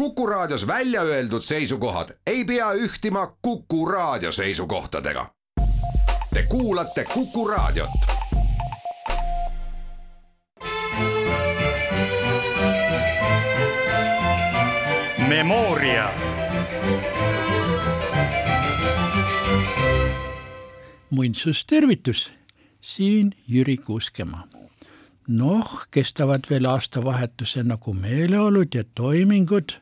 Kuku Raadios välja öeldud seisukohad ei pea ühtima Kuku Raadio seisukohtadega. Te kuulate Kuku Raadiot. Memoria. muinsustervitus, siin Jüri Kuuskemaa noh, kestavad veel aastavahetuse nagu meeleolud ja toimingud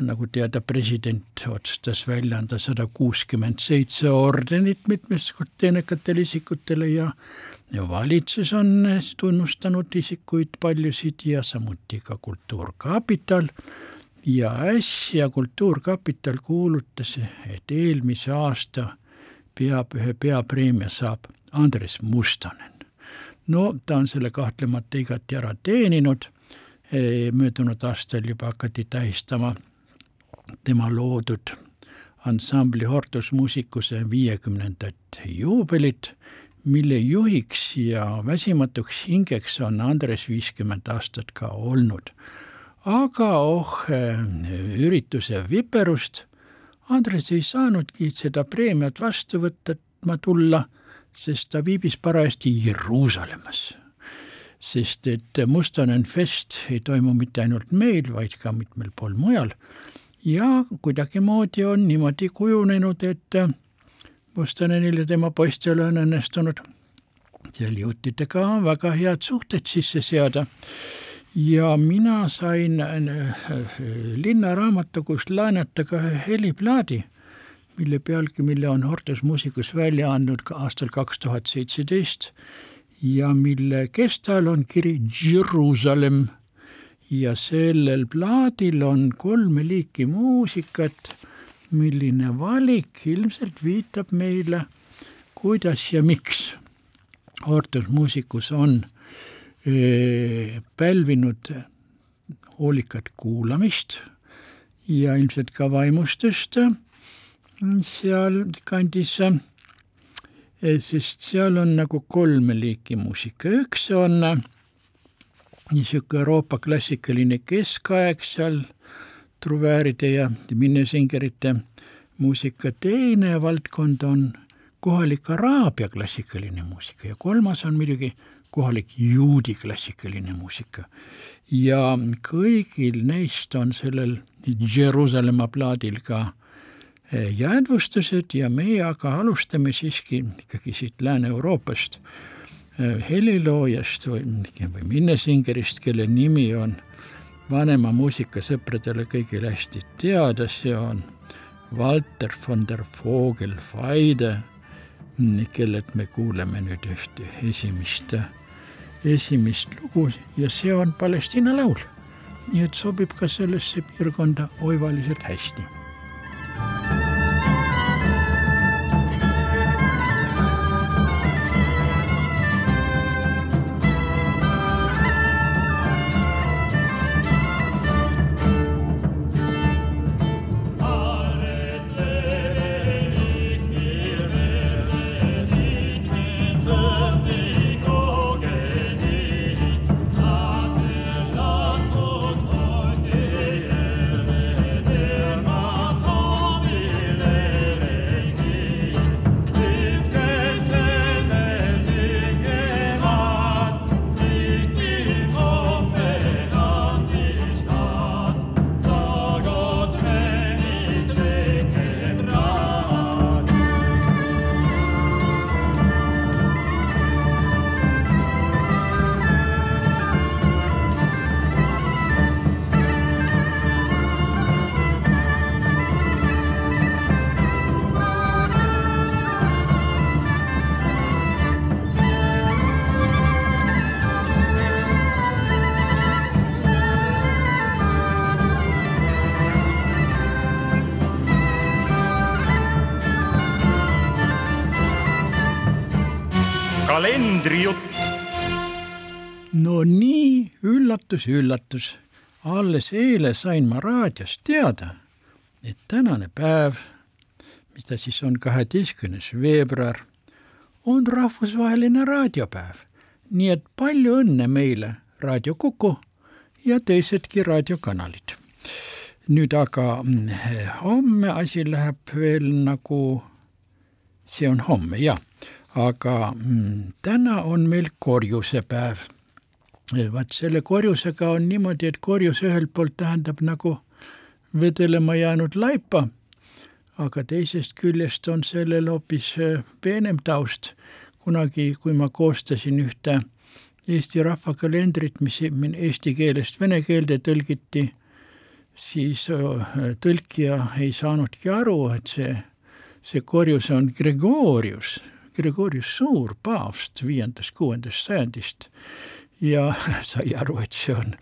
nagu teada, president otsustas välja anda sada kuuskümmend seitse ordenit mitmesugust teenekatele isikutele ja ja valitsus on tunnustanud isikuid paljusid ja samuti ka Kultuurkapital. Ja äsja Kultuurkapital kuulutas, et eelmise aasta peapühe peapreemia saab Andres Mustonen. No ta on selle kahtlemata igati ära teeninud, möödunud aastal juba hakati tähistama tema loodud ansambli Hortus Musicuse viiekümnendat juubelit, mille juhiks ja väsimatuks hingeks on Andres viiskümmend aastat ka olnud. aga oh ürituse viperust, Andres ei saanudki seda preemiat vastu võtta, tulla sest ta viibis parajasti Jeruusalemmas. sest et Mustonen Fest ei toimu mitte ainult meil, vaid ka mitmel pool mujal ja kuidagimoodi on niimoodi kujunenud, et Mustonenil ja tema poistel on õnnestunud. Seal juutidega väga head suhted sisse seada. Ja mina sain linnaraamatukogust laenata ka ühe heliplaadi mille pealgi, mille on Hortus Musicus välja andnud ka aastal kaks tuhat seitseteist ja mille kestal on kiri Jeruusalemm ja sellel plaadil on kolme liiki muusikat, milline valik ilmselt viitab meile, kuidas ja miks Hortus Musicus on öö, pälvinud hoolikat kuulamist ja ilmselt ka vaimustust sealkandis, sest seal on nagu kolme liiki muusika, üks on niisugune Euroopa klassikaline keskaeg seal, truvääride ja minnesingerite muusika, teine valdkond on kohalik araabia klassikaline muusika ja kolmas on muidugi kohalik juudi klassikaline muusika. ja kõigil neist on sellel Jeruusalemma plaadil ka jäädvustused ja meie aga alustame siiski ikkagi siit Lääne-Euroopast heliloojast või, või minnesingerist, kelle nimi on vanema muusikasõpradele kõigile hästi teada, see on Walter von der Vogelweide, kellelt me kuuleme nüüd ühte esimest, esimest lugu ja see on Palestiina laul. nii et sobib ka sellesse piirkonda oivaliselt hästi üllatus, üllatus. alles eile sain ma raadiost teada, et tänane päev, mis ta siis on, kaheteistkümnes veebruar, on rahvusvaheline raadiopäev. nii et palju õnne meile, Raadio Kuku ja teisedki raadiokanalid. nüüd aga mm, homme asi läheb veel nagu, see on homme, jah, aga mm, täna on meil korjusepäev. Vaat selle korjusega on niimoodi, et korjus ühelt poolt tähendab nagu vedelema jäänud laipa, aga teisest küljest on sellel hoopis äh, peenem taust. kunagi, kui ma koostasin ühte Eesti rahvakalendrit, mis eesti keelest vene keelde tõlgiti, siis tõlkija ei saanudki aru, et see, see korjus on Gregorius, Gregorius Suur, paavst viiendast, kuuendast sajandist. Ja sai aru, et see on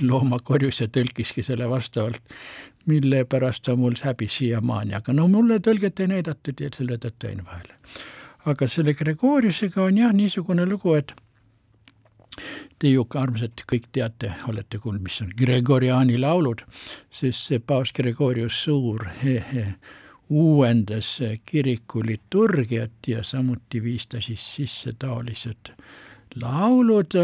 loomakorjus ja tõlkiski selle vastavalt, mille pärast on mul häbi siiamaani, aga no mulle tõlget ei näidatud ja selle tõttu jäin vahele. aga selle Gregoriusega on jah niisugune lugu, et Te ju armsasti kõik teate, olete kuulnud, mis on Gregoriani laulud, sest see paavst Gregorius Suur he, he, uuendas kiriku liturgiat ja samuti viis ta siis sisse taolised laulud,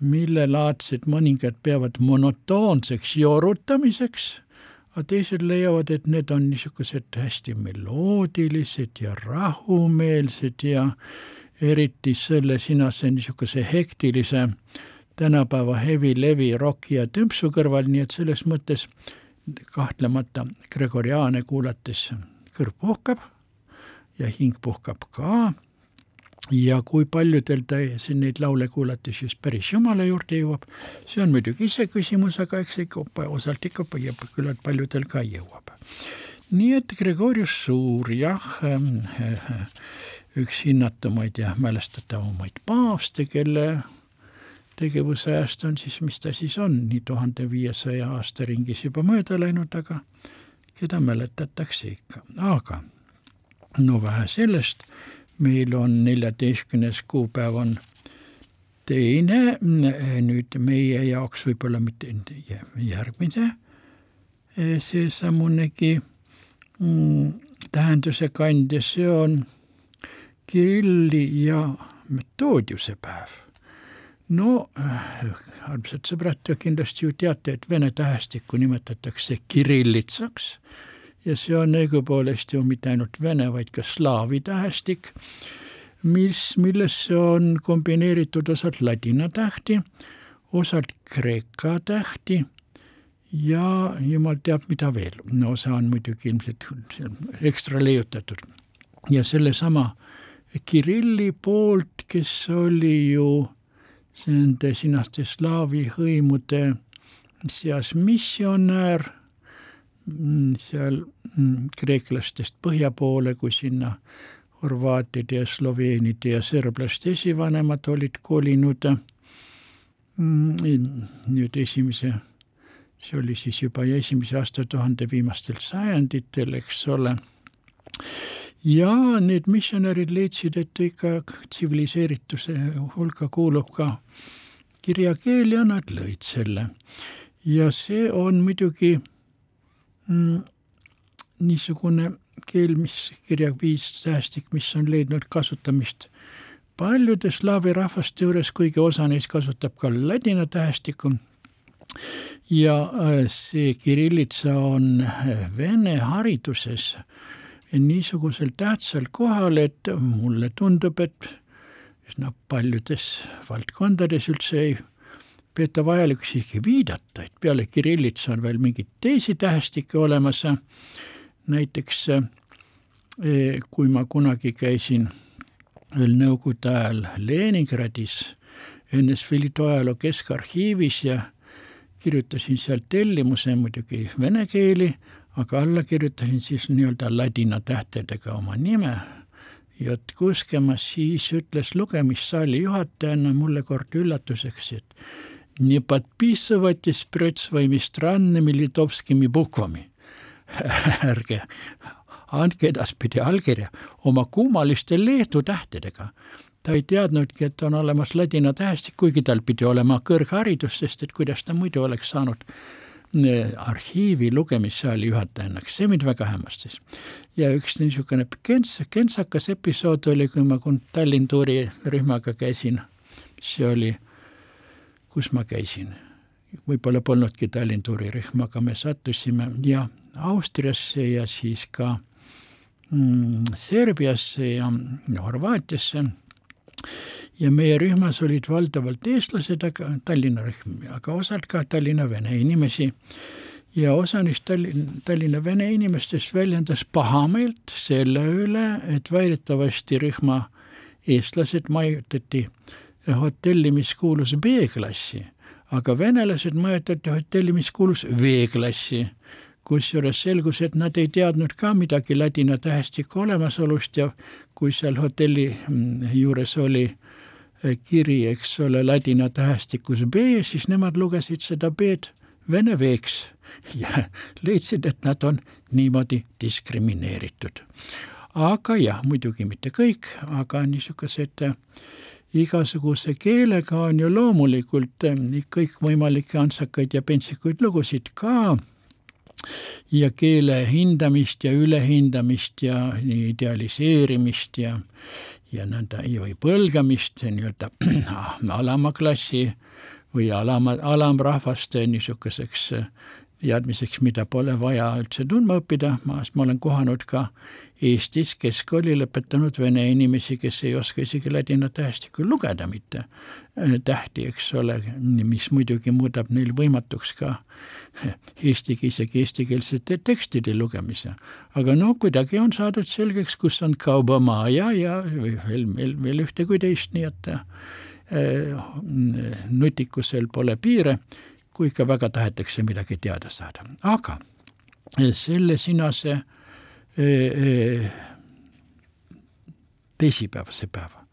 millelaadsed mõningad peavad monotoonseks joorutamiseks, aga teised leiavad, et need on niisugused hästi meloodilised ja rahumeelsed ja eriti selle sinase niisuguse hektilise tänapäeva heavy levi roki ja tümpsu kõrval, nii et selles mõttes kahtlemata Gregoriaane kuulates kõrv puhkab ja hing puhkab ka. Ja kui paljudel ta siin neid laule kuulates just päris Jumala juurde jõuab, see on muidugi iseküsimus, aga eks ikka osalt ikka küllalt paljudel ka jõuab. nii et Gregorius Suur, jah äh,, üks hinnatumaid ja mälestatavamaid paavste, kelle tegevusajast on siis, mis ta siis on, nii tuhande viiesaja aasta ringis juba mööda läinud, aga keda mäletatakse ikka, aga no vähe sellest, meil on neljateistkümnes kuupäev on teine, nüüd meie jaoks võib-olla mitte järgmine seesamunegi mm, tähenduse kandja, see on Kirilli ja Metoodiuse päev. no armsad sõbrad, te kindlasti ju teate, et vene tähestikku nimetatakse kirillitsaks ja see on õigupoolest ju mitte ainult vene, vaid ka slaavi tähestik, mis, millesse on kombineeritud osalt ladina tähti, osalt kreeka tähti ja jumal teab, mida veel, no osa on muidugi ilmselt ekstra leiutatud. ja sellesama Kirilli poolt, kes oli ju nende sinaste slaavi hõimude seas missionäär mm, seal mm, kreeklastest põhja poole, kui sinna horvaatide ja sloveenide ja serblaste esivanemad olid kolinud. Mm, nüüd esimese, see oli siis juba esimese aastatuhande viimastel sajanditel, eks ole ja need missionärid leidsid, et ikka tsiviliseerituse hulka kuulub ka kirjakeel ja nad lõid selle. ja see on muidugi mm, niisugune keel, mis kirjaviis tähestik, mis on leidnud kasutamist paljude slaavi rahvaste juures, kuigi osa neist kasutab ka ladina tähestikku. ja äh, see kirillitsa on äh, vene hariduses niisugusel tähtsal kohal, et mulle tundub, et üsna paljudes valdkondades üldse ei peeta vajalikuks isegi viidata, et peale kirillitsa on veel mingeid teisi tähestikke olemas. näiteks eh, kui ma kunagi käisin veel Nõukogude ajal Leningradis NSV Liidu ajaloo keskarhiivis ja kirjutasin seal tellimuse muidugi vene keeli, aga alla kirjutasin siis nii-öelda ladina tähtedega oma nime. J Kuuskemaa siis ütles lugemissaali juhatajana mulle kord üllatuseks, et не подписывайте вперед своими странными литовскими буквами. ärge andke edaspidi allkirja oma kummaliste Leedu tähtedega. ta ei teadnudki, et on olemas ladina tähestik, kuigi tal pidi olema kõrgharidus, sest et kuidas ta muidu oleks saanud arhiivi lugemissaali juhatajannaks, see mind väga hämmastas. ja üks niisugune kents-, kentsakas episood oli, kui ma Tallinn tuuri rühmaga käisin, see oli, kus ma käisin, võib-olla polnudki Tallinn tuurirühm, aga me sattusime ja Austriasse ja siis ka mm, Serbiasse ja, Horvaatiasse. ja meie rühmas olid valdavalt eestlased, aga Tallinna rühm, aga osalt ka Tallinna vene inimesi. ja osa neist Tallinn, Tallinna vene inimestest väljendas pahameelt selle üle, et väidetavasti rühma eestlased majutati hotelli, mis kuulus B-klassi, aga venelased majutati hotelli, mis kuulus V-klassi kusjuures selgus, et nad ei teadnud ka midagi ladina tähestiku olemasolust ja kui seal hotelli mm, juures oli eh, kiri, eks ole, ladina tähestikus B, siis nemad lugesid seda B-d vene V-ks ja leidsid, et nad on niimoodi diskrimineeritud. aga jah, muidugi mitte kõik, aga niisugused eh, igasuguse keelega on ju loomulikult eh, kõikvõimalikke antsakaid ja pentsikuid lugusid ka. Ja keele hindamist ja ülehindamist ja idealiseerimist ja, ja nõnda või põlgamist nii-öelda alama klassi või alama, alamrahvaste niisuguseks teadmiseks, mida pole vaja üldse tundma õppida, ma, ma olen kohanud ka Eestis keskkooli lõpetanud vene inimesi, kes ei oska isegi ladina tähestikku lugeda mitte äh, tähti, eks ole, mis muidugi muudab neil võimatuks ka eesti, isegi eestikeelsete tekstide lugemise. aga no kuidagi on saadud selgeks, kus on kaubamaja ja veel, veel, veel ühte kui teist, nii et äh, nutikusel pole piire, kui ikka väga tahetakse midagi teada saada, aga selle sinase teisipäevase päeva.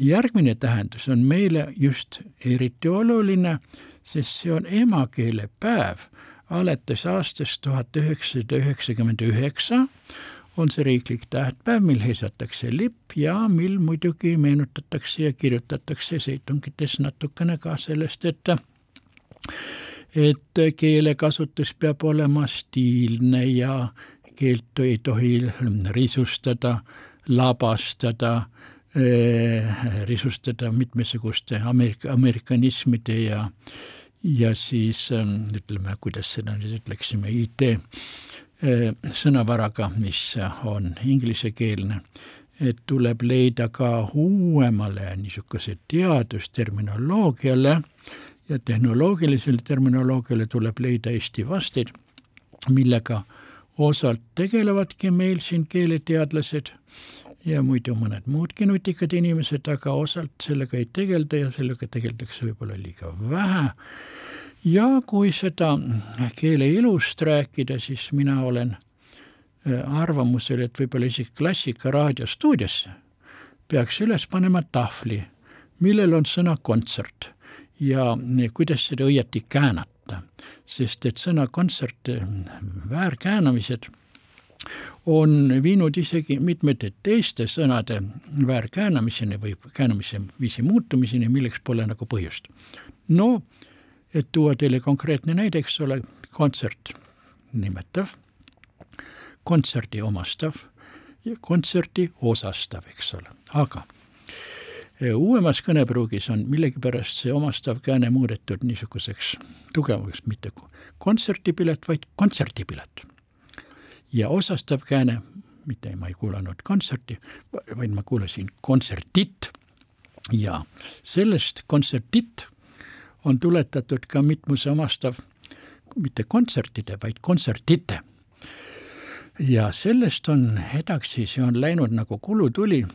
järgmine tähendus on meile just eriti oluline, sest see on emakeelepäev. alates aastast tuhat üheksasada üheksakümmend üheksa on see riiklik tähtpäev, mil heisatakse lipp ja mil muidugi meenutatakse ja kirjutatakse seitungites natukene ka sellest, et et keelekasutus peab olema stiilne ja keelt ei tohi risustada, labastada, eh, risustada mitmesuguste Ameerika, amerikanismide ja ja siis ütleme, kuidas seda nüüd ütleksime, IT eh, sõnavaraga, mis on inglisekeelne, et tuleb leida ka uuemale niisuguse teadusterminoloogiale ja tehnoloogilisele terminoloogiale tuleb leida Eesti vasteid, millega osalt tegelevadki meil siin keeleteadlased ja muidu mõned muudki nutikad inimesed, aga osalt sellega ei tegelda ja sellega tegeldakse võib-olla liiga vähe. ja kui seda keele ilust rääkida, siis mina olen äh, arvamusel, et võib-olla isegi Klassika raadiostuudiosse peaks üles panema tahvli, millel on sõna kontsert ja kuidas seda õieti käänata sest et sõna kontsert, väärkäänamised on viinud isegi mitmete teiste sõnade väärkäänamiseni või käänamise viisi muutumiseni, milleks pole nagu põhjust. no, et tuua teile konkreetne näide, eks ole, kontsert nimetav, kontserdi omastav ja kontserti osastav, eks ole, aga uuemas kõnepruugis on millegipärast see omastav kääne muudetud niisuguseks tugevaks, mitte kontserdipilet, vaid kontserdipilet. ja osastav kääne, mitte ma ei kuulanud kontserti, vaid ma kuulasin kontsertit ja sellest kontsertit on tuletatud ka mitmuse omastav mitte kontsertide, vaid kontsertite. ja sellest on edasi, see on läinud nagu kulutuli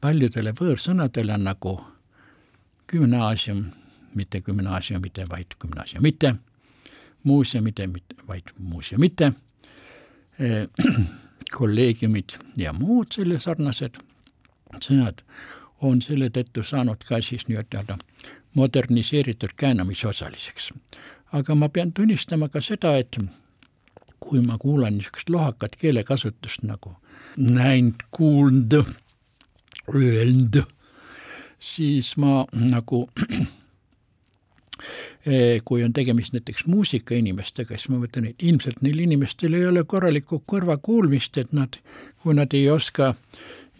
paljudele võõrsõnadele nagu gümnaasium, mitte gümnaasiumide, vaid gümnaasiumite, muuseumide, vaid muuseumite, kolleegiumid ja muud selle sarnased sõnad on selle tõttu saanud ka siis nii-öelda moderniseeritud käänamise osaliseks. aga ma pean tunnistama ka seda, et kui ma kuulan niisugust lohakat keelekasutust nagu näinud, kuulnud, öelnud, siis ma nagu eh, kui on tegemist näiteks muusikainimestega, siis ma mõtlen, et ilmselt neil inimestel ei ole korralikku kõrvakuulmist, et nad, kui nad ei oska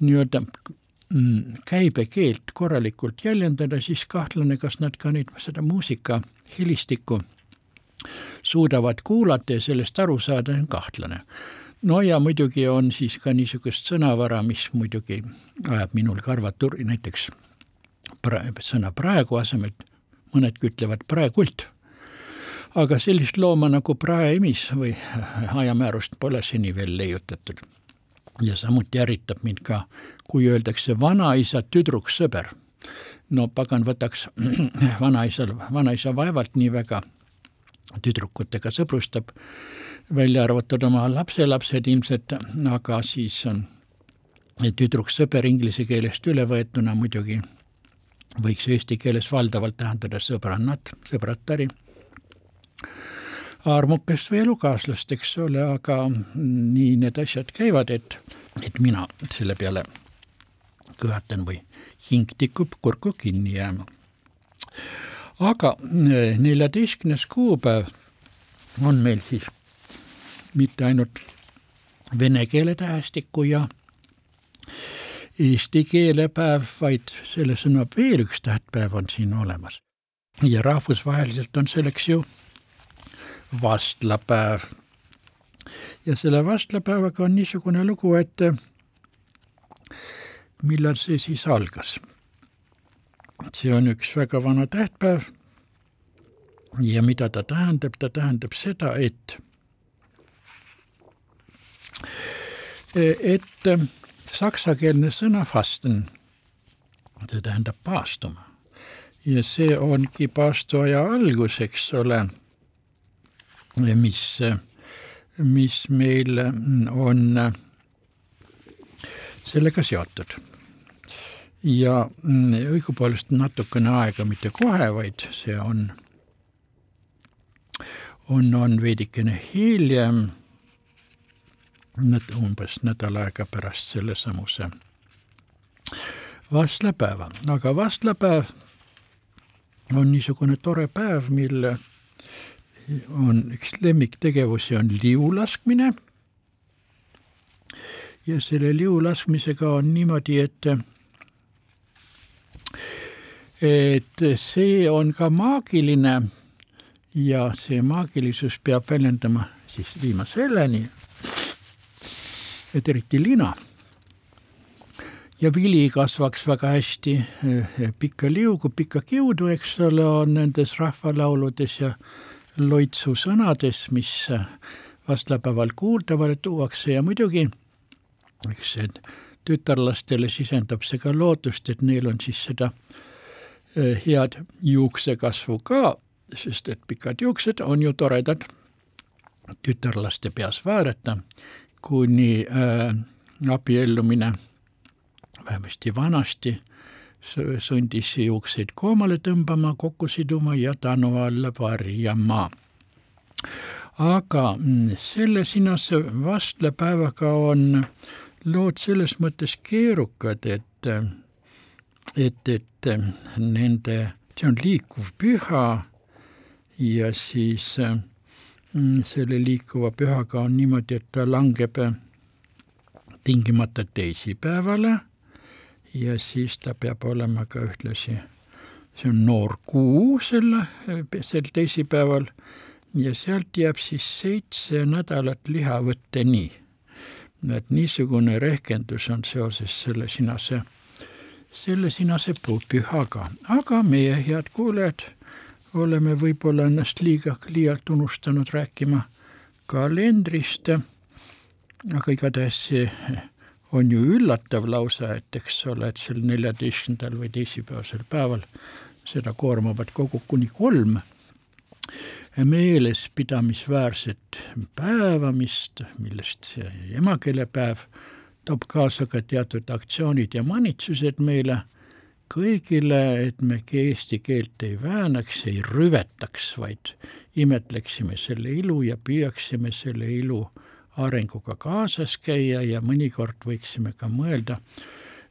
nii-öelda mm, käibekeelt korralikult jäljendada, siis kahtlane, kas nad ka neid, seda muusika helistikku suudavad kuulata ja sellest aru saada, on kahtlane. No ja muidugi on siis ka niisugust sõnavara, mis muidugi ajab minul karvad turri, näiteks pra-, sõna praegu asemel mõnedki ütlevad praegult. aga sellist looma nagu praeemis või ajamäärust pole seni veel leiutatud. ja samuti ärritab mind ka, kui öeldakse vanaisa tüdruksõber. no pagan võtaks vanaisal, vanaisa vaevalt nii väga tüdrukutega sõbrustab, välja arvatud oma lapselapsed ilmselt, aga siis on tüdruksõber inglise keelest üle võetuna muidugi võiks eesti keeles valdavalt tähendada sõbrannat, sõbratari, armukest või elukaaslast, eks ole, aga nii need asjad käivad, et, et mina selle peale kõhatan või hing tikub kurku kinni jääma. Aga eh, neljateistkümnes kuupäev on meil siis mitte ainult vene keele tähestikku ja eesti keelepäev, vaid selles on veel üks tähtpäev on siin olemas. ja rahvusvaheliselt on selleks ju vastlapäev. ja selle vastlapäevaga on niisugune lugu, et millal see siis algas? See on üks väga vana tähtpäev ja mida ta tähendab, ta tähendab seda, et et saksakeelne sõna fasten, see tähendab paastuma. ja see ongi paastuaja algus, eks ole, mis, mis meil on sellega seotud. Ja õigupoolest natukene aega, mitte kohe, vaid see on, on, on veidikene hiljem umbes nädal aega pärast sellesamuse vastlapäeva, aga vastlapäev on niisugune tore päev, mil on üks lemmiktegevusi on liu laskmine. ja selle liu laskmisega on niimoodi, et et see on ka maagiline ja see maagilisus peab väljendama siis viima selleni, et eriti lina. ja vili kasvaks väga hästi, pikka liugu, pikka kiudu, eks ole, on nendes rahvalauludes ja loitsusõnades, mis vastlapäeval kuuldavale tuuakse ja muidugi eks see tütarlastele sisendab see ka lootust, et neil on siis seda eh, head juuksekasvu ka, sest et pikad juuksed on ju toredad tütarlaste peas vaadata kuni äh, abiellumine, vähemasti vanasti, sundis juukseid koomale tõmbama, kokku siduma ja tanu alla varjama. aga mm, selle sinase vastlapäevaga on lood selles mõttes keerukad, et, et, et nende, see on liikuv püha ja siis Mm, selle liikuva pühaga on niimoodi, et ta langeb tingimata teisipäevale ja siis ta peab olema ka ühtlasi, see on noor kuu selle, sel teisipäeval ja sealt jääb siis seitse nädalat lihavõtteni. Et niisugune rehkendus on seoses selle sinase, selle sinase pühaga, aga meie head kuulajad oleme võib-olla ennast liiga, liialt unustanud rääkima kalendrist, aga igatahes see on ju üllatav lausa, et eks ole, et sel neljateistkümnendal või teisipäevasel päeval seda koormavad kogu kuni kolm meelespidamisväärset päeva, mis, millest see emakeelepäev toob kaasa ka teatud aktsioonid ja manitsused meile kõigile, et me eesti keelt ei väänaks, ei rüvetaks, vaid imetleksime selle ilu ja püüaksime selle ilu arenguga kaasas käia ja mõnikord võiksime ka mõelda,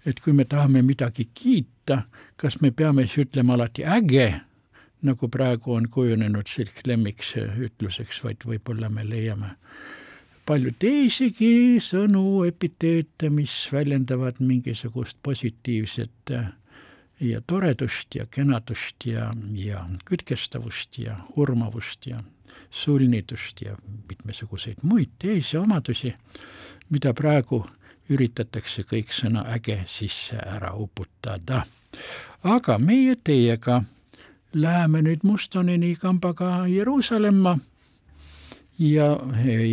et kui me tahame midagi kiita, kas me peame siis ütlema alati äge, nagu praegu on kujunenud selliseks lemmiks ütluseks, vaid võib-olla me leiame palju teisigi sõnu, epiteete, mis väljendavad mingisugust positiivset ja toredust ja kenadust ja, ja kütkestavust ja hurmavust ja sulnidust ja mitmesuguseid muid teisi omadusi, mida praegu üritatakse kõik sõna äge sisse ära uputada. aga meie teiega läheme nüüd Mustonini kambaga Jeruusalemma. Ja,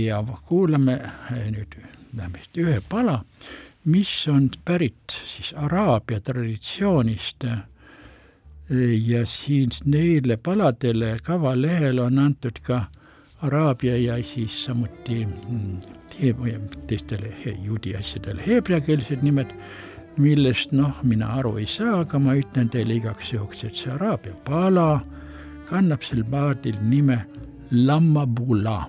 ja kuulame nüüd vähemalt ühe pala, mis on pärit siis Araabia traditsioonist. Ja siin neile paladele kavalehel on antud ka araabia ja siis samuti mm, teistele juudi asjadele heebreakeelsed nimed, millest noh, mina aru ei saa, aga ma ütlen teile igaks juhuks, et see araabia pala kannab sel paadil nime Lammabula.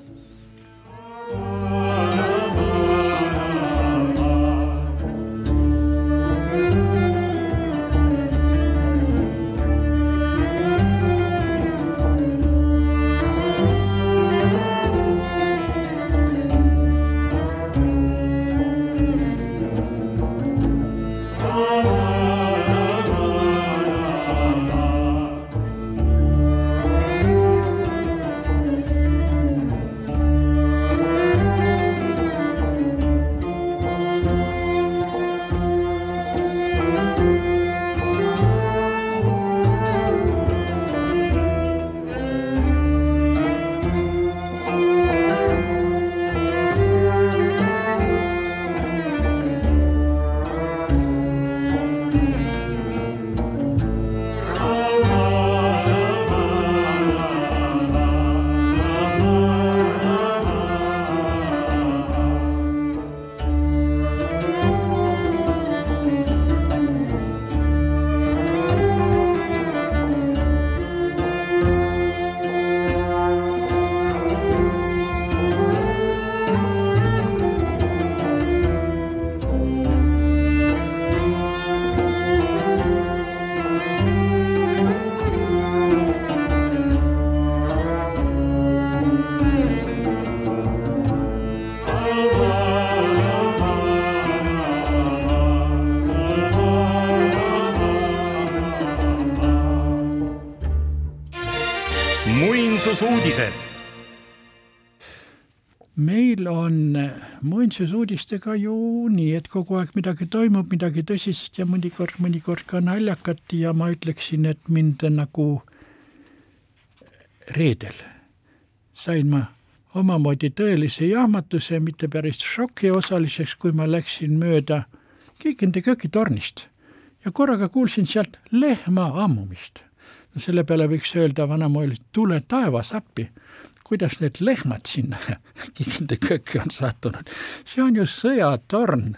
Muinsusuudistega ju nii, et kogu aeg midagi toimub, midagi tõsist ja mõnikord, mõnikord ka naljakat. Ja ma ütleksin, et mind nagu reedel sain ma omamoodi tõelise jahmatuse, mitte päris šoki osaliseks, kui ma läksin mööda Kiikende köögitornist ja korraga kuulsin sealt lehma ammumist. No selle peale võiks öelda vanamoeliselt, tule taevas appi, kuidas need lehmad sinna kitsende kööki on sattunud. see on ju sõjatorn,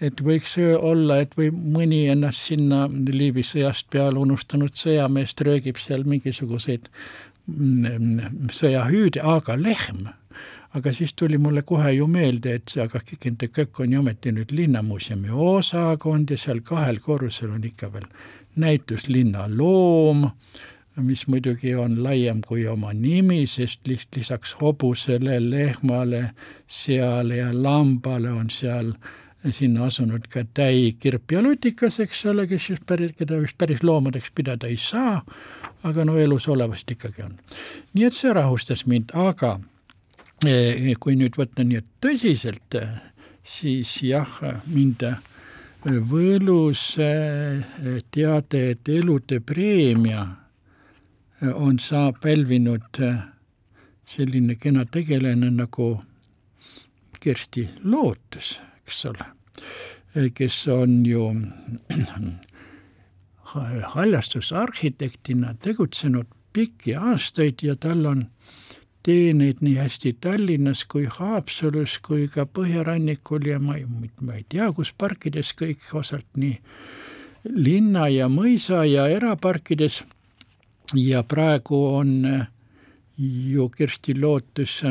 et võiks olla, et või mõni ennast sinna Liivi sõjast peale unustanud sõjameest röögib seal mingisuguseid mm, sõjahüüde, aga lehm aga siis tuli mulle kohe ju meelde, et see aga Kikinde kökk on ju ometi nüüd linnamuuseumi osakond ja seal kahel korrusel on ikka veel näitus Linnaloom, mis muidugi on laiem kui oma nimi, sest lisaks hobusele, lehmale, seale ja lambale on seal sinna asunud ka täi, kirp ja lutikas, eks ole, kes just päris, keda vist päris loomadeks pidada ei saa, aga no elus olevast ikkagi on. nii et see rahustas mind, aga eh, kui nüüd võtta nii, et tõsiselt, siis jah, mind võlus teade, et elude preemia on saa pälvinud selline kena tegelane nagu Kersti Lootus, eks ole, kes on ju haljastusarhitektina tegutsenud pikki aastaid ja tal on teeneid nii hästi Tallinnas kui Haapsalus kui ka põhjarannikul ja ma ei, ma ei tea, kus parkides kõik, osalt nii linna ja mõisa ja eraparkides. Ja praegu on ju Kersti Lootus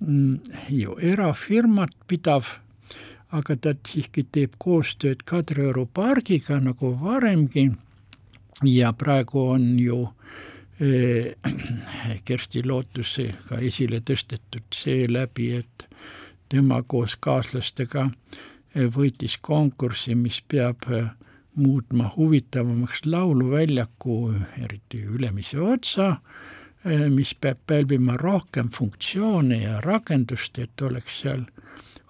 mm, ju erafirmat pidav, aga ta siiski teeb koostööd Kadrioru pargiga nagu varemgi. Ja praegu on ju äh, Kersti Lootusega esile tõstetud seeläbi, et tema koos kaaslastega võitis konkursi, mis peab muutma huvitavamaks lauluväljaku, eriti ülemise otsa, mis peab pälvima rohkem funktsioone ja rakendust, et oleks seal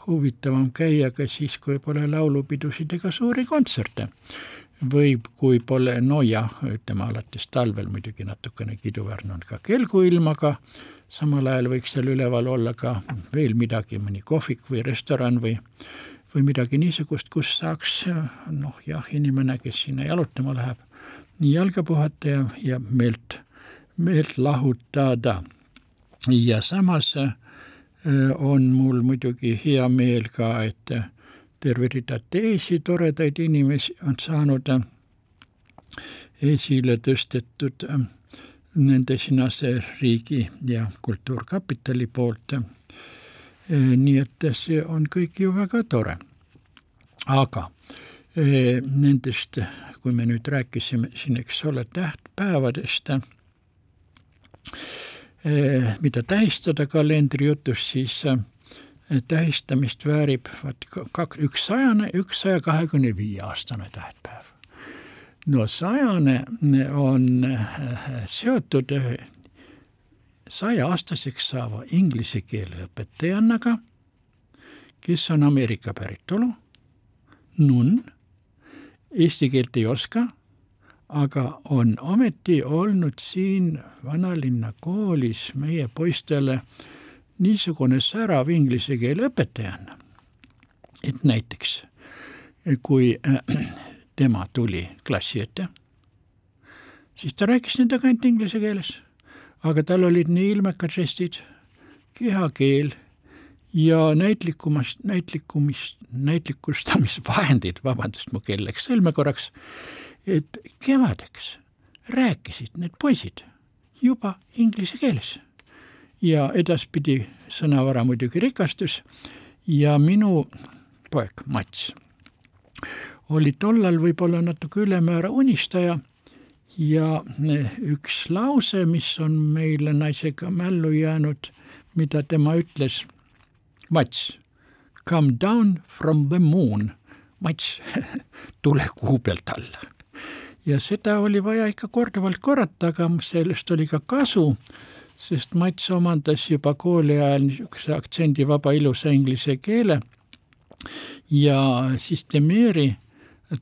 huvitavam käia ka siis, kui pole laulupidusid ega suuri kontserte. või kui pole, no jah, ütleme alates talvel muidugi natukene kiiduväärne on ka kelguilm, aga samal ajal võiks seal üleval olla ka veel midagi, mõni kohvik või restoran või või midagi niisugust, kus saaks noh jah, inimene, kes sinna jalutama läheb, nii jalga puhata ja, ja meelt, meelt lahutada. ja samas äh, on mul muidugi hea meel ka, et terve rida teisi toredaid inimesi on saanud esile tõstetud nende Sinase riigi ja Kultuurkapitali poolt. Nii et see on kõik ju väga tore. aga nendest, kui me nüüd rääkisime siin, eks ole, tähtpäevadest mida tähistada kalendrijutus, siis tähistamist väärib vaat kaks, üks sajane, üks saja kahekümne viie aastane tähtpäev. no sajane on seotud sajaaastaseks saava inglise keele õpetajannaga, kes on Ameerika päritolu, nunn, eesti keelt ei oska aga on ometi olnud siin vanalinna koolis meie poistele niisugune särav inglise keele õpetajana, et näiteks kui äh, tema tuli klassi ette, siis ta rääkis nendega ainult inglise keeles, aga tal olid nii ilmekad žestid, kehakeel ja näitlikumast, näitlikumist, näitlikustamisvahendid, vabandust, mu keel läks sõlme korraks et kevadeks rääkisid need poisid juba inglise keeles. ja edaspidi sõnavara muidugi rikastus ja minu poeg Mats oli tollal võib-olla natuke ülemäära unistaja ja üks lause, mis on meile naisega mällu jäänud, mida tema ütles, Mats, come down from the moon, Mats, tule kuu pealt alla. Ja seda oli vaja ikka korduvalt korrata, aga sellest oli ka kasu, sest Mats omandas juba kooli ajal niisuguse aktsendivaba ilusa inglise keele. Ja siis Demiri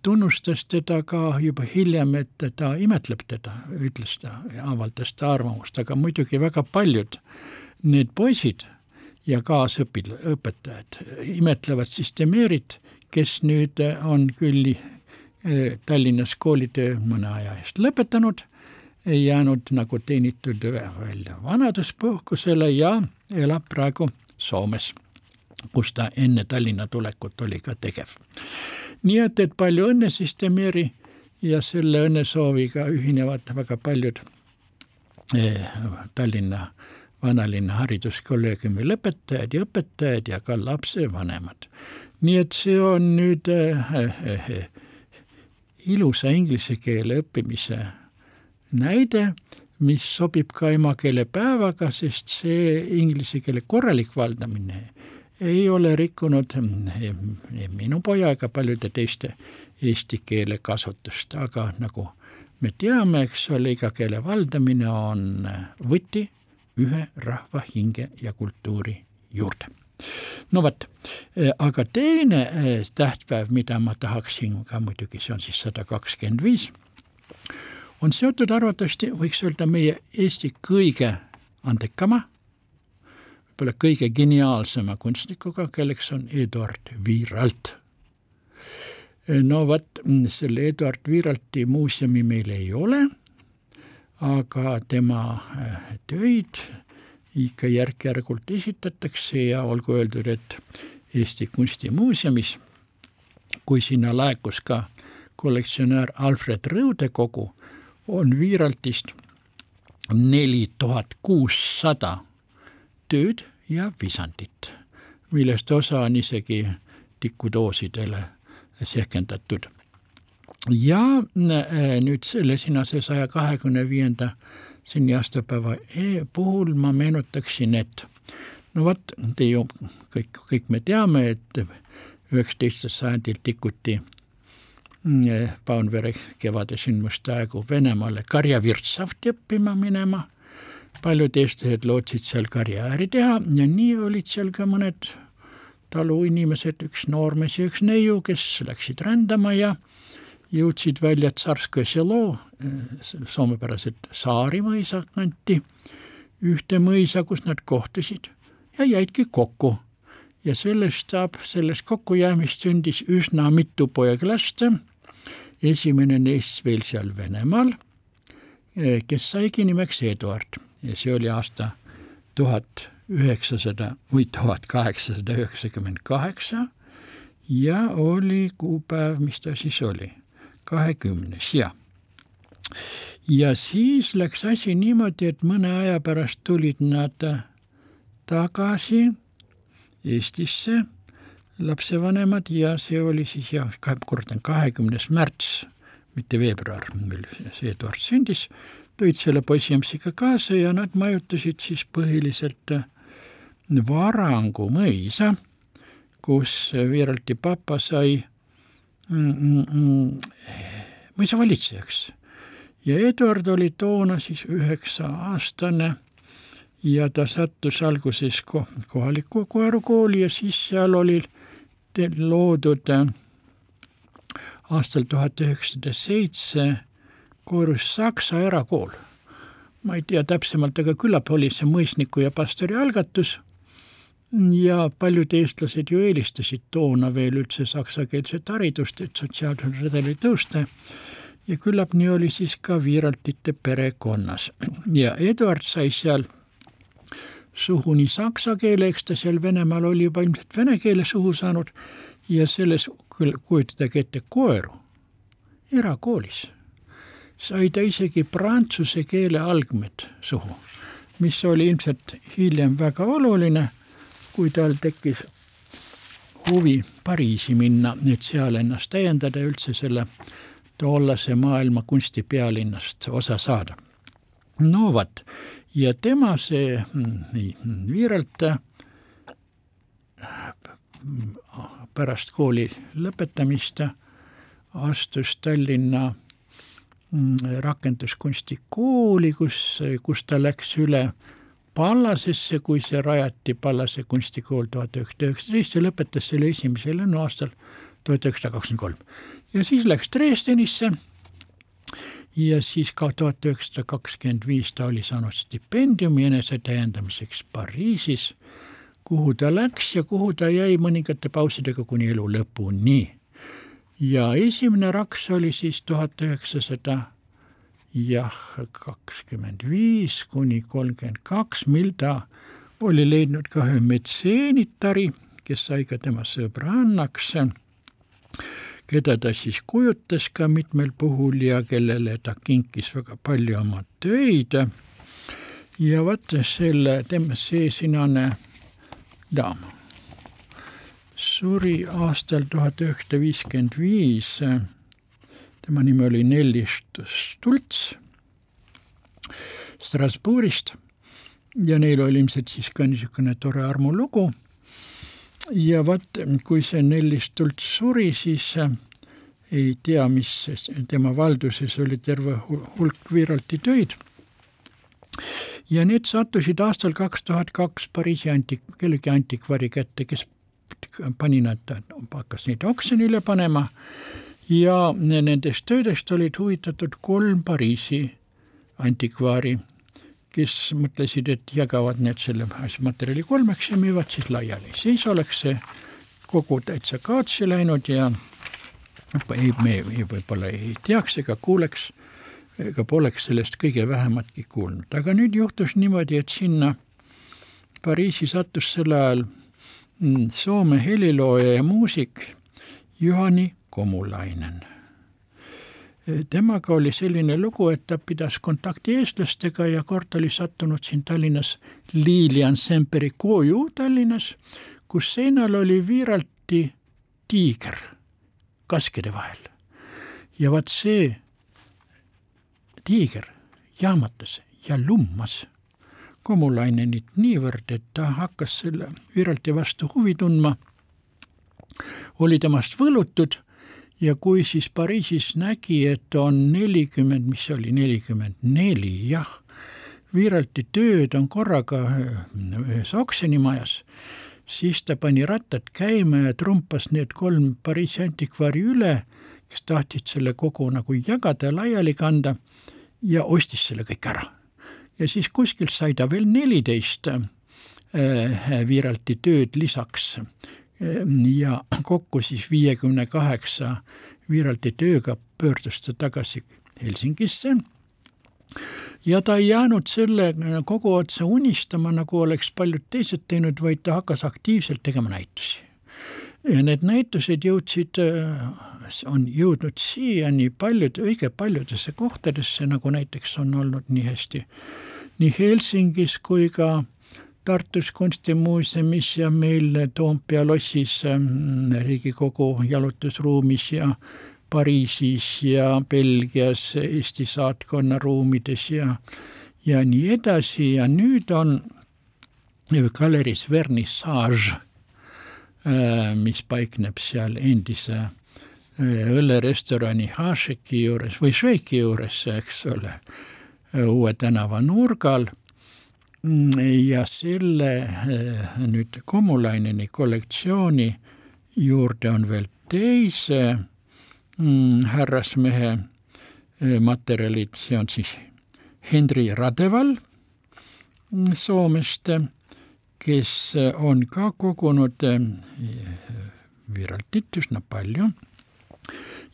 tunnustas teda ka juba hiljem, et ta imetleb teda, ütles ta, avaldas ta arvamust, aga muidugi väga paljud need poisid ja kaasõpil-, õpetajad imetlevad siis Demirit, kes nüüd on küll Tallinnas koolitöö mõne aja eest lõpetanud, jäänud nagu teenitud välja vanaduspuhkusele ja elab praegu Soomes, kus ta enne Tallinna tulekut oli ka tegev. Nii et, et palju õnne siis Demiri ja selle õnnesooviga ühinevad väga paljud eh, Tallinna vanalinna hariduskolleegiumi lõpetajad ja õpetajad ja ka lapsevanemad. nii et see on nüüd äh, äh, ilusa inglise keele õppimise näide, mis sobib ka emakeelepäevaga, sest see inglise keele korralik valdamine ei ole rikkunud minu poja ega paljude teiste eesti keele kasutust, aga nagu me teame, eks ole, iga keele valdamine on võti ühe rahva hinge ja kultuuri juurde. No vot, eh, aga teine eh, tähtpäev, mida ma tahaksin ka muidugi, see on siis sada kakskümmend viis, on seotud arvatavasti, võiks öelda, meie Eesti kõige andekama, võib-olla kõige geniaalsema kunstnikuga, kelleks on Eduard Viiralt. Eh, no vot, selle Eduard Viiralti muuseumi meil ei ole, aga tema töid ikka järk-järgult esitatakse ja olgu öeldud, et Eesti Kunstimuuseumis, kui sinna laekus ka kollektsionäär Alfred Rõudekogu, on Viiraltist neli tuhat kuussada tööd ja visandit, millest osa on isegi tikudoosidele sehkendatud. ja äh, nüüd selle sinase saja kahekümne viienda sünniaastapäeva e puhul ma meenutaksin, et no vot, te ju kõik, kõik me teame, et üheksateistkümnendal sajandil tikuti Paunvere kevade sündmuste aegu Venemaale karjavirtsavt õppima minema. Paljud eestlased lootsid seal karjääri teha ja nii olid seal ka mõned taluinimesed, üks noormees ja üks neiu, kes läksid rändama ja jõudsid välja Tsarskoe selo, soomepäraselt Saari mõisa kanti, ühte mõisa, kus nad kohtusid ja jäidki kokku. ja sellest saab, sellest kokkujäämist sündis üsna mitu poeglast, esimene neist veel seal Venemaal, kes saigi nimeks Eduard ja see oli aasta tuhat üheksasada või tuhat kaheksasada üheksakümmend kaheksa ja oli kuupäev, mis ta siis oli? kahekümnes ja ja siis läks asi niimoodi, et mõne aja pärast tulid nad tagasi Eestisse, lapsevanemad ja see oli siis jah, kordan, kahekümnes märts, mitte veebruar, mil Eduard sündis, tõid selle poisiemsiga kaasa ja nad majutasid siis põhiliselt Varangu mõisa, kus Viralti papa sai mõisavalitsejaks ja Eduard oli toona siis üheksa-aastane ja ta sattus alguses ko-, kohalikku koerukooli ja siis seal oli loodud äh, aastal tuhat üheksasada seitse koerus Saksa erakool. ma ei tea täpsemalt, aga küllap oli see mõisniku ja pastori algatus. Ja paljud eestlased ju eelistasid toona veel üldse saksakeelset haridust, et sotsiaalsel redelil tõusta. Ja küllap nii oli siis ka Viiraltite perekonnas. Ja Eduard sai seal suhu nii saksa keele, eks ta seal Venemaal oli juba ilmselt vene keele suhu saanud. Ja selles küll kujutage ette koeru erakoolis sai ta isegi prantsuse keele algmed suhu, mis oli ilmselt hiljem väga oluline kui tal tekkis huvi Pariisi minna, et seal ennast täiendada ja üldse selle tollase maailma kunstipealinnast osa saada. no vot, ja tema see nii Viiralt pärast kooli lõpetamist astus Tallinna mm, rakenduskunstikooli, kus, kus ta läks üle Pallasesse, kui see rajati, Pallase kunstikool tuhat üheksasada üheksateist ja lõpetas selle esimesel lennuaastal tuhat üheksasada kakskümmend kolm. ja siis läks Dresdenisse ja siis ka tuhat üheksasada kakskümmend viis ta oli saanud stipendiumi enesetäiendamiseks Pariisis, kuhu ta läks ja kuhu ta jäi mõningate pausidega kuni elu lõpuni. Ja esimene raks oli siis tuhat üheksasada jah, kakskümmend viis kuni kolmkümmend kaks, mil ta oli leidnud ka ühe metseenitari, kes sai ka tema sõbrannaks, keda ta siis kujutas ka mitmel puhul ja kellele ta kinkis väga palju oma töid. ja vaata selle, tema see sinane daam suri aastal tuhat üheksasada viiskümmend viis tema nimi oli Nelli Stults Strasbourgist ja neil oli ilmselt siis ka niisugune tore armulugu. ja vot, kui see Nelli Stults suri, siis äh, ei tea, mis tema valduses oli terve hulk Viralti töid. ja need sattusid aastal kaks tuhat kaks Pariisi antik-, kellegi antikvari kätte, kes pani nad, hakkas neid oksjonile panema ja nendest töödest olid huvitatud kolm Pariisi antikvaari, kes mõtlesid, et jagavad need selle materjali kolmeks ja müüvad siis laiali, siis oleks see kogu täitsa kaotsi läinud ja ei, me võib-olla ei teaks ega kuuleks ega poleks sellest kõige vähematki kuulnud, aga nüüd juhtus niimoodi, et sinna Pariisi sattus sel ajal mm, Soome helilooja ja muusik Juhani Komulainen. temaga oli selline lugu, et ta pidas kontakti eestlastega ja kord oli sattunud siin Tallinnas Lilian Semperi koju Tallinnas, kus seinal oli Viiralti tiiger kaskide vahel. ja vaat see tiiger jahmatas ja lummas Komulainenit niivõrd, et ta hakkas selle Viiralti vastu huvi tundma, oli temast võlutud ja kui siis Pariisis nägi, et on nelikümmend, mis see oli, nelikümmend neli, jah, Viiralti tööd on korraga ühes oksjonimajas, siis ta pani rattad käima ja trumpas need kolm Pariisi antikvari üle, kes tahtsid selle kogu nagu jagada ja laiali kanda ja ostis selle kõik ära. Ja siis kuskilt sai ta veel neliteist äh, Viiralti tööd lisaks ja kokku siis viiekümne kaheksa Viiralti tööga pöördus ta tagasi Helsingisse ja ta ei jäänud selle kogu otsa unistama, nagu oleks paljud teised teinud, vaid ta hakkas aktiivselt tegema näitusi. Ja need näitused jõudsid, on jõudnud siiani paljud, õige paljudesse kohtadesse, nagu näiteks on olnud nii hästi nii Helsingis kui ka Tartus kunstimuuseumis ja meil Toompea lossis Riigikogu jalutusruumis ja Pariisis ja Belgias Eesti saatkonna ruumides ja ja nii edasi. Ja nüüd on galeriis Vernissage, äh, mis paikneb seal endise äh, õllerestorani Hašeki juures või Šveiki juures, eks ole, Uue tänava nurgal. Ja selle äh, nüüd Komulaineni kollektsiooni juurde on veel teise mm, härrasmehe eh, materjalid, see on siis Henri Radeval mm, Soomest, kes on ka kogunud eh, Viraltit üsna palju.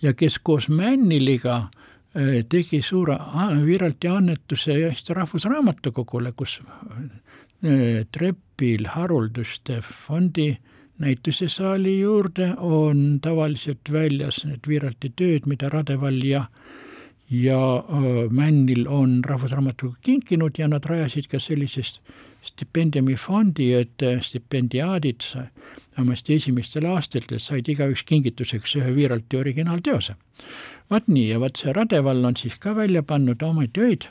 Ja kes koos Männiliga eh, tegi suure Viralti annetuse Eesti Rahvusraamatukogule, kus Trepil Harulduste fondi näitusesaali juurde on tavaliselt väljas need Viiralti tööd, mida Radeval ja ja Männil on Rahvusraamatukogu kinkinud ja nad rajasid ka sellisest stipendiumifondi, et stipendiaadid vähemasti esimestel aastatel said igaüks kingituseks ühe Viiralti originaalteose. vaat nii, ja vaat see Radeval on siis ka välja pannud oma töid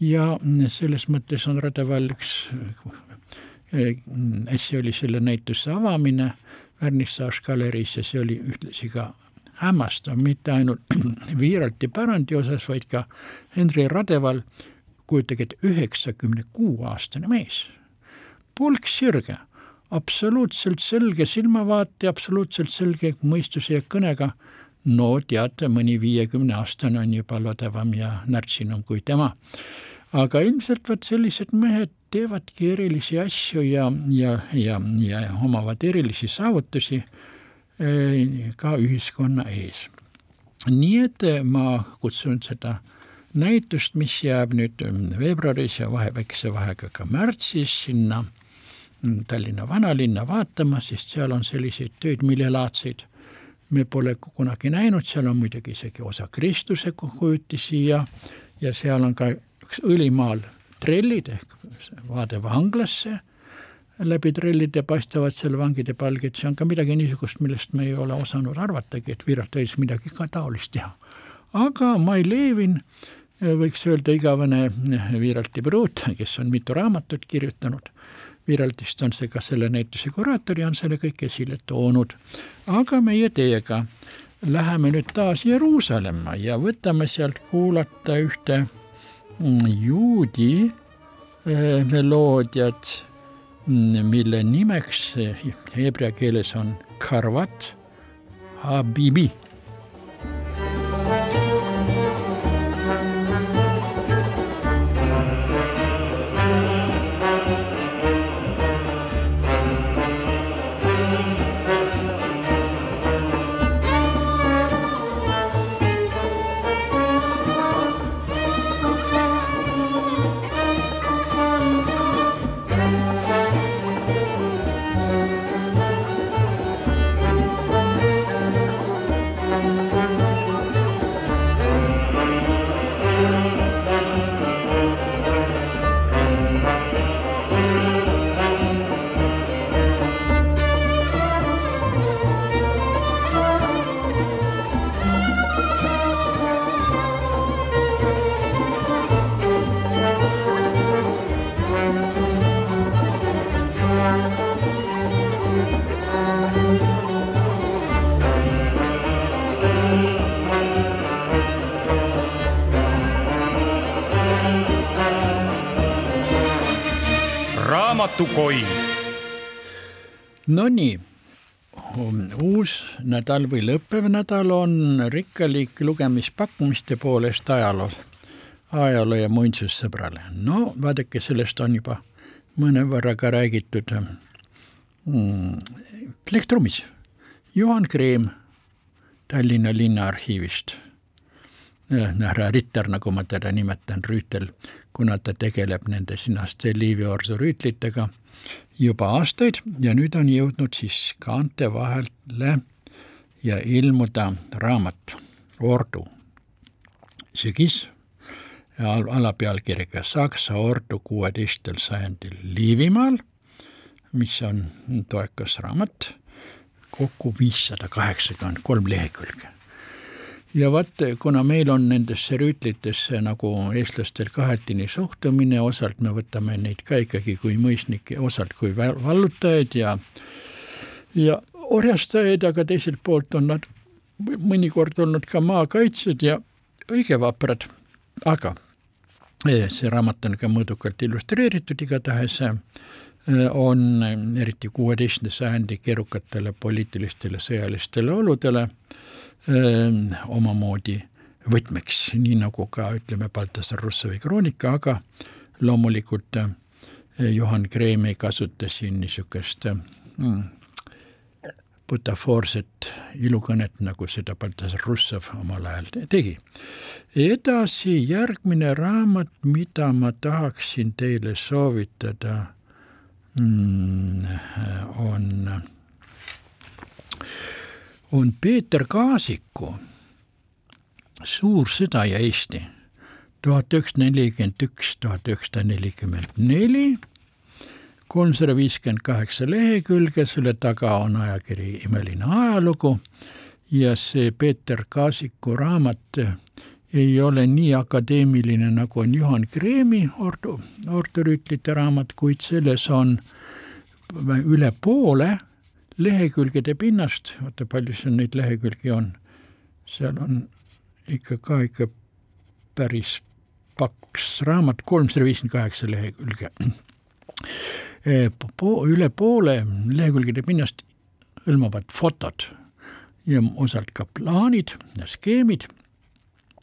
ja selles mõttes on Radeval üks äsja oli selle näituse avamine Vernissage galeriis ja see oli ühtlasi ka hämmastav, mitte ainult Viiralti pärandi osas, vaid ka Henri Radeval, kujutage ette, üheksakümne kuue aastane mees. pulk sirge, absoluutselt selge silmavaate, absoluutselt selge mõistuse ja kõnega, no teate, mõni viiekümne aastane on juba lodevam ja närtsinum kui tema. aga ilmselt vot sellised mehed teevadki erilisi asju ja, ja, ja, ja omavad erilisi saavutusi eh, ka ühiskonna ees. nii et eh, ma kutsun seda näitust, mis jääb nüüd mm, veebruaris ja vahe, väikese vahega ka märtsis sinna mm, Tallinna vanalinna vaatama, sest seal on selliseid töid, millelaadseid me pole kunagi näinud, seal on muidugi isegi osa Kristuse kujutisi ja, ja seal on ka üks õlimaal trellid ehk vaade vanglasse, läbi trellide paistavad seal vangide palgid, see on ka midagi niisugust, millest me ei ole osanud arvatagi, et Viiralt võis midagi ka taolist teha. aga Mai Levin, võiks öelda igavene Viiralti pruut, kes on mitu raamatut kirjutanud, Viiraltist on see ka selle näituse kuraator ja on selle kõik esile toonud. aga meie teiega läheme nüüd taas Jeruusalemma ja võtame sealt kuulata ühte juudi eh, meloodiat, mille nimeks heebrea keeles on Karvat Habibi raamatukoin. Nonii, uus nädal või lõppev nädal on rikkalik lugemispakkumiste poolest ajaloo, ajaloo ja muinsussõbrale. no vaadake, sellest on juba mõnevõrra ka räägitud mm, Plektrumis. Juhan Kreem Tallinna Linnaarhiivist härra Ritter, nagu ma teda nimetan, Rüütel, kuna ta tegeleb nende sinaste Liivi-Orsu rüütlitega juba aastaid ja nüüd on jõudnud siis kaante vahele ja ilmuda raamat Ordu. Sügis alapealkirjaga Saksa ordu kuueteistkümnendal sajandil Liivimaal, mis on toekas raamat, kokku viissada kaheksakümmend kolm lehekülge ja vaat, kuna meil on nendesse rüütlitesse nagu eestlastel kahetine suhtumine, osalt me võtame neid ka ikkagi kui mõisnikke, osalt kui vallutajaid ja ja orjastajaid, aga teiselt poolt on nad mõnikord olnud ka maakaitsjad ja õige vaprad, aga eh, see raamat on ka mõõdukalt illustreeritud igatahes, eh, on eriti kuueteistkümnenda sajandi keerukatele poliitilistele sõjalistele oludele öö, omamoodi võtmeks, nii nagu ka ütleme, Baltasar Russovi kroonika, aga loomulikult Johan Kreem ei kasuta siin niisugust mm, butafoorset ilukõnet, nagu seda Baltasar Russov omal ajal tegi. edasi järgmine raamat, mida ma tahaksin teile soovitada mm,, on on Peeter Kaasiku Suur sõda ja Eesti tuhat üheksasada nelikümmend üks, tuhat üheksasada nelikümmend neli, kolmsada viiskümmend kaheksa lehekülge, selle taga on ajakiri Imeline ajalugu ja see Peeter Kaasiku raamat ei ole nii akadeemiline, nagu on Juhan Kreemi ordu, ordurüütlite raamat, kuid selles on üle poole lehekülgede pinnast, vaata palju seal neid lehekülgi on, seal on ikka ka ikka päris paks raamat, kolmsada viiskümmend kaheksa lehekülge. Po-, üle poole lehekülgede pinnast hõlmavad fotod ja osalt ka plaanid ja skeemid,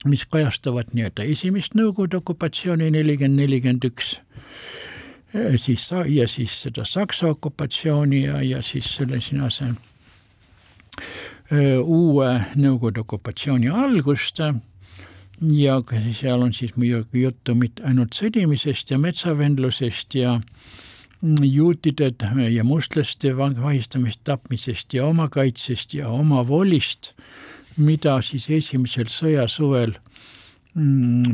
mis kajastavad nii-öelda esimest Nõukogude okupatsiooni nelikümmend, nelikümmend üks siis ja siis seda Saksa okupatsiooni ja, ja siis selle sinase uue Nõukogude okupatsiooni algust. Ja seal on siis muidugi juttu mitte ainult sõdimisest ja metsavendlusest ja juutide ja mustlaste vahistamist, tapmisest ja omakaitsest ja omavolist, mida siis esimesel sõjasuvel Mm,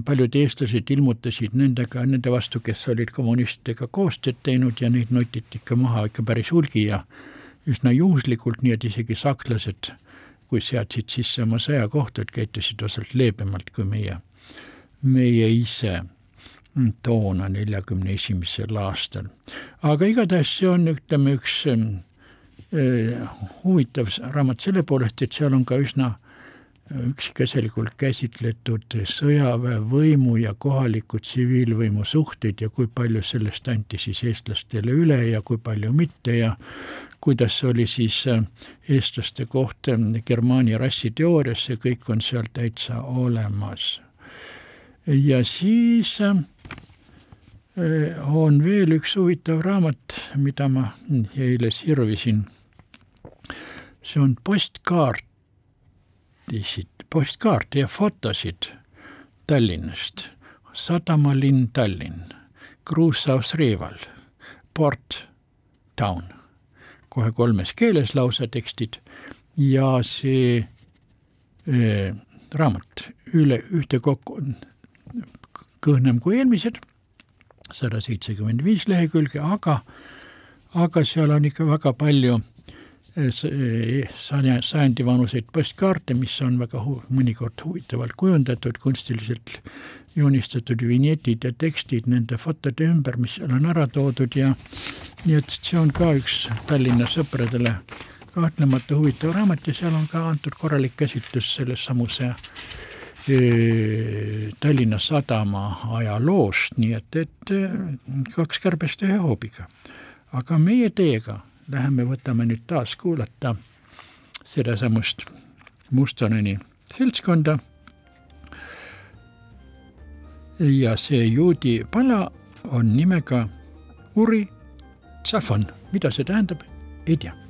paljud eestlased ilmutasid nendega, nende vastu, kes olid kommunistidega koostööd teinud ja neid notiti ikka maha ikka päris hulgi ja üsna juhuslikult, nii et isegi sakslased, kui seadsid sisse oma sõjakohtud, käitusid osalt leebemalt kui meie, meie ise toona, neljakümne esimesel aastal. aga igatahes see on, ütleme, üks äh, huvitav raamat selle poolest, et seal on ka üsna üksikasjalikult käsitletud sõjaväevõimu ja kohaliku tsiviilvõimu suhteid ja kui palju sellest anti siis eestlastele üle ja kui palju mitte ja kuidas oli siis äh, eestlaste koht äh, Germaani rassiteoorias, see kõik on seal täitsa olemas. ja siis äh, on veel üks huvitav raamat, mida ma eile sirvisin. see on postkaart pildisid, postkaarte ja fotosid Tallinnast. sadamalinn Tallinn, Kruusaus Reval, Port Town, kohe kolmes keeles lausa tekstid ja see äh, raamat üle ühtekokku kõhnem kui eelmised, sada seitsekümmend viis lehekülge, aga, aga seal on ikka väga palju sajandi vanuseid postkaarte, mis on väga hu-, mõnikord huvitavalt kujundatud, kunstiliselt joonistatud vinjetid ja tekstid nende fotode ümber, mis seal on ära toodud ja nii et see on ka üks Tallinna sõpradele kahtlemata huvitav raamat ja seal on ka antud korralik käsitlus selles samuse Tallinna Sadama ajaloost, nii et, et kaks kärbest ühe hoobiga. Aga meie teiega läheme, võtame nüüd taas kuulata sedasamust Mustoneni seltskonda. ja see juudi pala on nimega Uri Tsafon, mida see tähendab, ei tea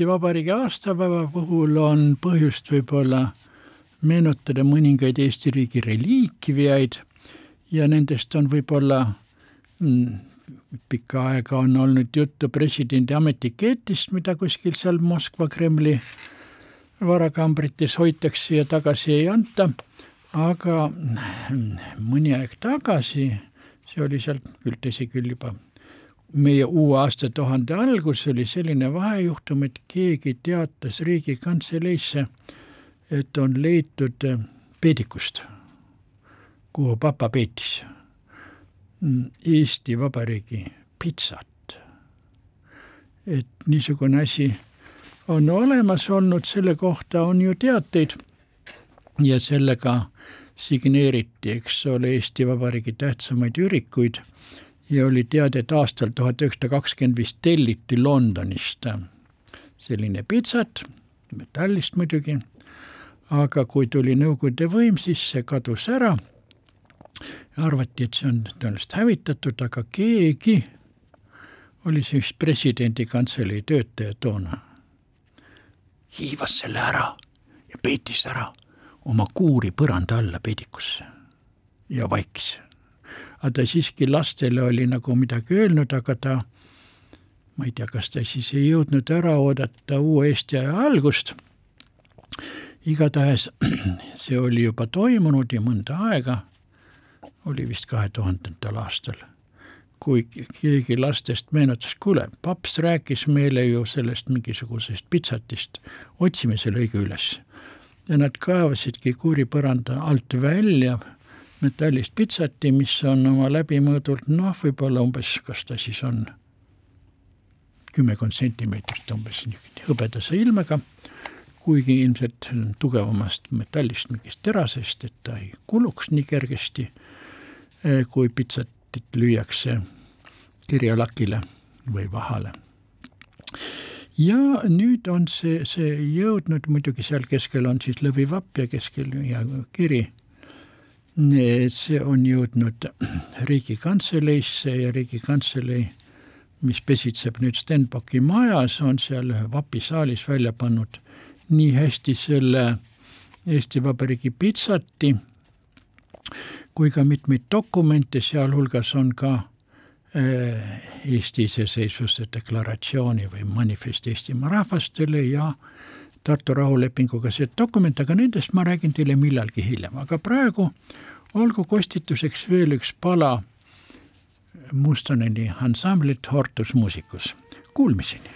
Eesti Vabariigi aastapäeva puhul on põhjust võib-olla meenutada mõningaid Eesti riigi reliikviaid ja nendest on võib-olla mm, pikka aega on olnud juttu presidendi ametiketist, mida kuskil seal Moskva Kremli varakambrites hoitakse ja tagasi ei anta, aga mm, mõni aeg tagasi see oli seal küll, tõsi küll, juba meie uue aastatuhande algus oli selline vahejuhtum, et keegi teatas Riigikantseleisse, et on leitud äh, peedikust, kuhu papa peetis. Mm, Eesti Vabariigi pitsat. et niisugune asi on olemas olnud, selle kohta on ju teateid. Ja sellega signeeriti, eks ole, Eesti Vabariigi tähtsamaid ürikuid ja oli teada, et aastal tuhat üheksasada kakskümmend viis telliti Londonist selline pitsat, metallist muidugi, aga kui tuli Nõukogude võim, siis see kadus ära. arvati, et see on tõenäoliselt hävitatud, aga keegi oli see vist presidendi kantselei töötaja toona, hiivas selle ära ja peitis ära oma kuuri põranda alla peidikusse ja vaikis. Aga ta siiski lastele oli nagu midagi öelnud, aga ta, ma ei tea, kas ta siis ei jõudnud ära oodata uue Eesti aja algust, igatahes see oli juba toimunud ja mõnda aega, oli vist kahe tuhandendal aastal, kui keegi lastest meenutas, kuule, paps rääkis meile ju sellest mingisugusest pitsatist, otsime selle õige üles. Ja nad kaevasidki kuuripõranda alt välja metallist pitsati, mis on oma läbimõõdult noh, võib-olla umbes, kas ta siis on kümmekond sentimeetrit umbes hõbedase ilmega, kuigi ilmselt tugevamast metallist, mingist terasest, et ta ei kuluks nii kergesti, eh, kui pitsatit lüüakse kirjalakile või vahale ja nüüd on see, see jõudnud, muidugi seal keskel on siis lõvivapp ja keskel ja kiri. See on jõudnud Riigikantseleisse ja Riigikantselei, mis pesitseb nüüd Stenbocki majas, on seal vapisaalis välja pannud nii hästi selle Eesti Vabariigi pitsati kui ka mitmeid dokumente, sealhulgas on ka Äh, Eesti iseseisvuse deklaratsiooni või manifest Eestimaa rahvastele ja Tartu rahulepinguga see dokument, aga nendest ma räägin teile millalgi hiljem, aga praegu olgu kostituseks veel üks pala Mustoneni ansamblit Hortus Musicus. Kuulmiseni!